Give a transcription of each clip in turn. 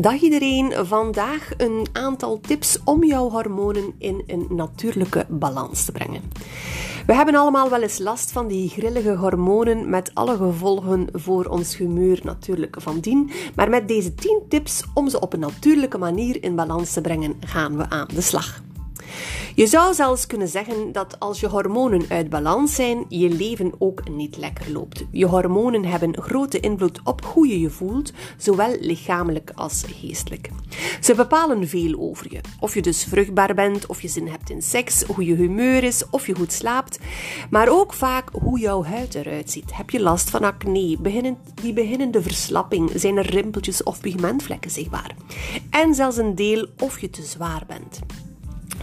Dag iedereen, vandaag een aantal tips om jouw hormonen in een natuurlijke balans te brengen. We hebben allemaal wel eens last van die grillige hormonen met alle gevolgen voor ons humeur natuurlijk van dien. Maar met deze 10 tips om ze op een natuurlijke manier in balans te brengen, gaan we aan de slag. Je zou zelfs kunnen zeggen dat als je hormonen uit balans zijn, je leven ook niet lekker loopt. Je hormonen hebben grote invloed op hoe je je voelt, zowel lichamelijk als geestelijk. Ze bepalen veel over je. Of je dus vruchtbaar bent, of je zin hebt in seks, hoe je humeur is, of je goed slaapt. Maar ook vaak hoe jouw huid eruit ziet. Heb je last van acne, beginnen, die beginnende verslapping, zijn er rimpeltjes of pigmentvlekken zichtbaar. En zelfs een deel of je te zwaar bent.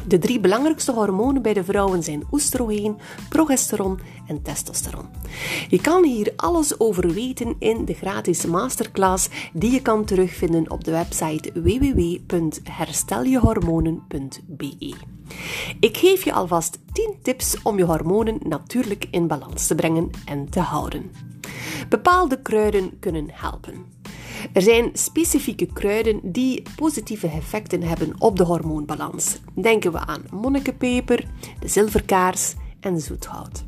De drie belangrijkste hormonen bij de vrouwen zijn oestrogeen, progesteron en testosteron. Je kan hier alles over weten in de gratis masterclass die je kan terugvinden op de website www.hersteljehormonen.be. Ik geef je alvast 10 tips om je hormonen natuurlijk in balans te brengen en te houden. Bepaalde kruiden kunnen helpen. Er zijn specifieke kruiden die positieve effecten hebben op de hormoonbalans. Denken we aan monnikenpeper, de zilverkaars en zoethout.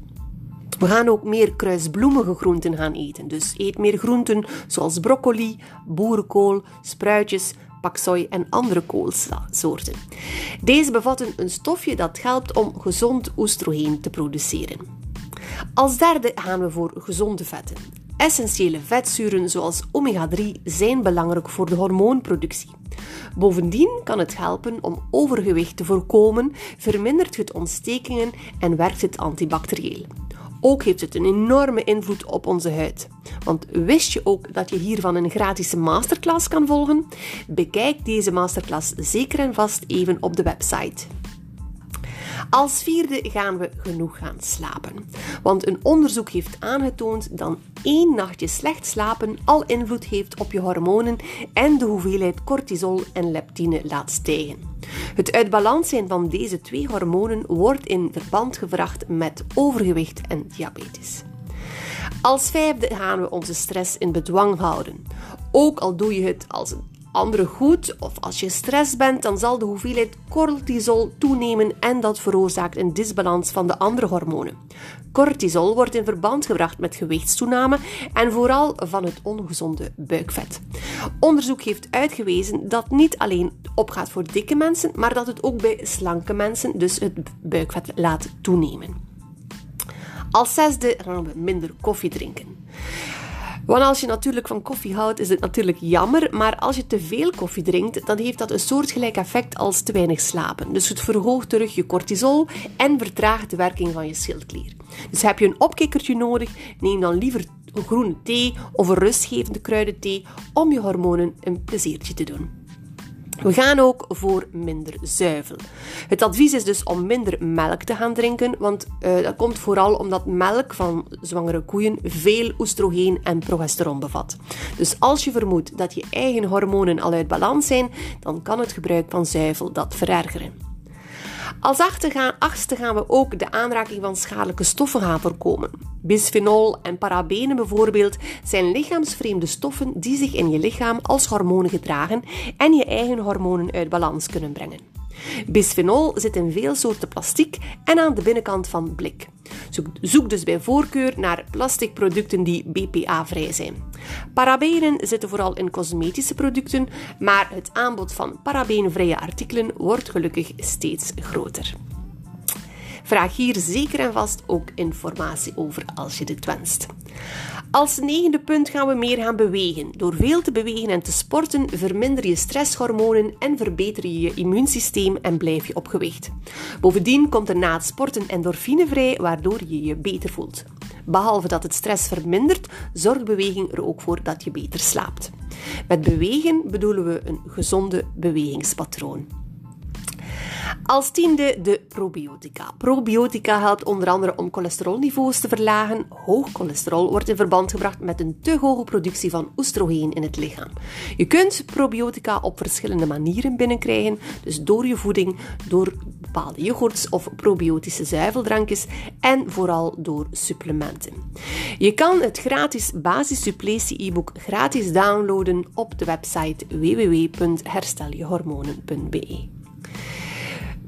We gaan ook meer kruisbloemige groenten gaan eten. Dus eet meer groenten zoals broccoli, boerenkool, spruitjes, paksoi en andere koolsoorten. Deze bevatten een stofje dat helpt om gezond oestrogeen te produceren. Als derde gaan we voor gezonde vetten. Essentiële vetzuren zoals omega-3 zijn belangrijk voor de hormoonproductie. Bovendien kan het helpen om overgewicht te voorkomen, vermindert het ontstekingen en werkt het antibacterieel. Ook heeft het een enorme invloed op onze huid. Want wist je ook dat je hiervan een gratis masterclass kan volgen? Bekijk deze masterclass zeker en vast even op de website. Als vierde gaan we genoeg gaan slapen. Want een onderzoek heeft aangetoond dat één nachtje slecht slapen al invloed heeft op je hormonen en de hoeveelheid cortisol en leptine laat stijgen. Het uit balans zijn van deze twee hormonen wordt in verband gebracht met overgewicht en diabetes. Als vijfde gaan we onze stress in bedwang houden. Ook al doe je het als een andere goed of als je stress bent, dan zal de hoeveelheid cortisol toenemen en dat veroorzaakt een disbalans van de andere hormonen. Cortisol wordt in verband gebracht met gewichtstoename en vooral van het ongezonde buikvet. Onderzoek heeft uitgewezen dat niet alleen opgaat voor dikke mensen, maar dat het ook bij slanke mensen dus het buikvet laat toenemen. Als zesde gaan we minder koffie drinken. Want als je natuurlijk van koffie houdt, is het natuurlijk jammer. Maar als je te veel koffie drinkt, dan heeft dat een soortgelijk effect als te weinig slapen. Dus het verhoogt terug je cortisol en vertraagt de werking van je schildklier. Dus heb je een opkikkertje nodig, neem dan liever groene thee of een rustgevende kruidenthee om je hormonen een pleziertje te doen. We gaan ook voor minder zuivel. Het advies is dus om minder melk te gaan drinken, want uh, dat komt vooral omdat melk van zwangere koeien veel oestrogeen en progesteron bevat. Dus als je vermoedt dat je eigen hormonen al uit balans zijn, dan kan het gebruik van zuivel dat verergeren. Als achtste gaan we ook de aanraking van schadelijke stoffen gaan voorkomen. Bisphenol en parabenen bijvoorbeeld zijn lichaamsvreemde stoffen die zich in je lichaam als hormonen gedragen en je eigen hormonen uit balans kunnen brengen. Bisphenol zit in veel soorten plastic en aan de binnenkant van blik. Zoek dus bij voorkeur naar plastic producten die BPA-vrij zijn. Parabenen zitten vooral in cosmetische producten, maar het aanbod van parabenvrije artikelen wordt gelukkig steeds groter. Vraag hier zeker en vast ook informatie over als je dit wenst. Als negende punt gaan we meer gaan bewegen. Door veel te bewegen en te sporten verminder je stresshormonen en verbeter je je immuunsysteem en blijf je op gewicht. Bovendien komt er na het sporten endorfine vrij, waardoor je je beter voelt. Behalve dat het stress vermindert, zorgt beweging er ook voor dat je beter slaapt. Met bewegen bedoelen we een gezonde bewegingspatroon. Als tiende de probiotica. Probiotica helpt onder andere om cholesterolniveaus te verlagen. Hoog cholesterol wordt in verband gebracht met een te hoge productie van oestrogeen in het lichaam. Je kunt probiotica op verschillende manieren binnenkrijgen, dus door je voeding, door bepaalde yoghurts of probiotische zuiveldrankjes en vooral door supplementen. Je kan het gratis basissuppletie e-book gratis downloaden op de website www.hersteljehormonen.be.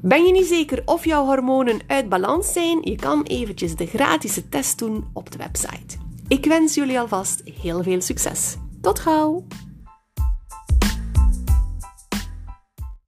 Ben je niet zeker of jouw hormonen uit balans zijn? Je kan eventjes de gratis test doen op de website. Ik wens jullie alvast heel veel succes. Tot gauw!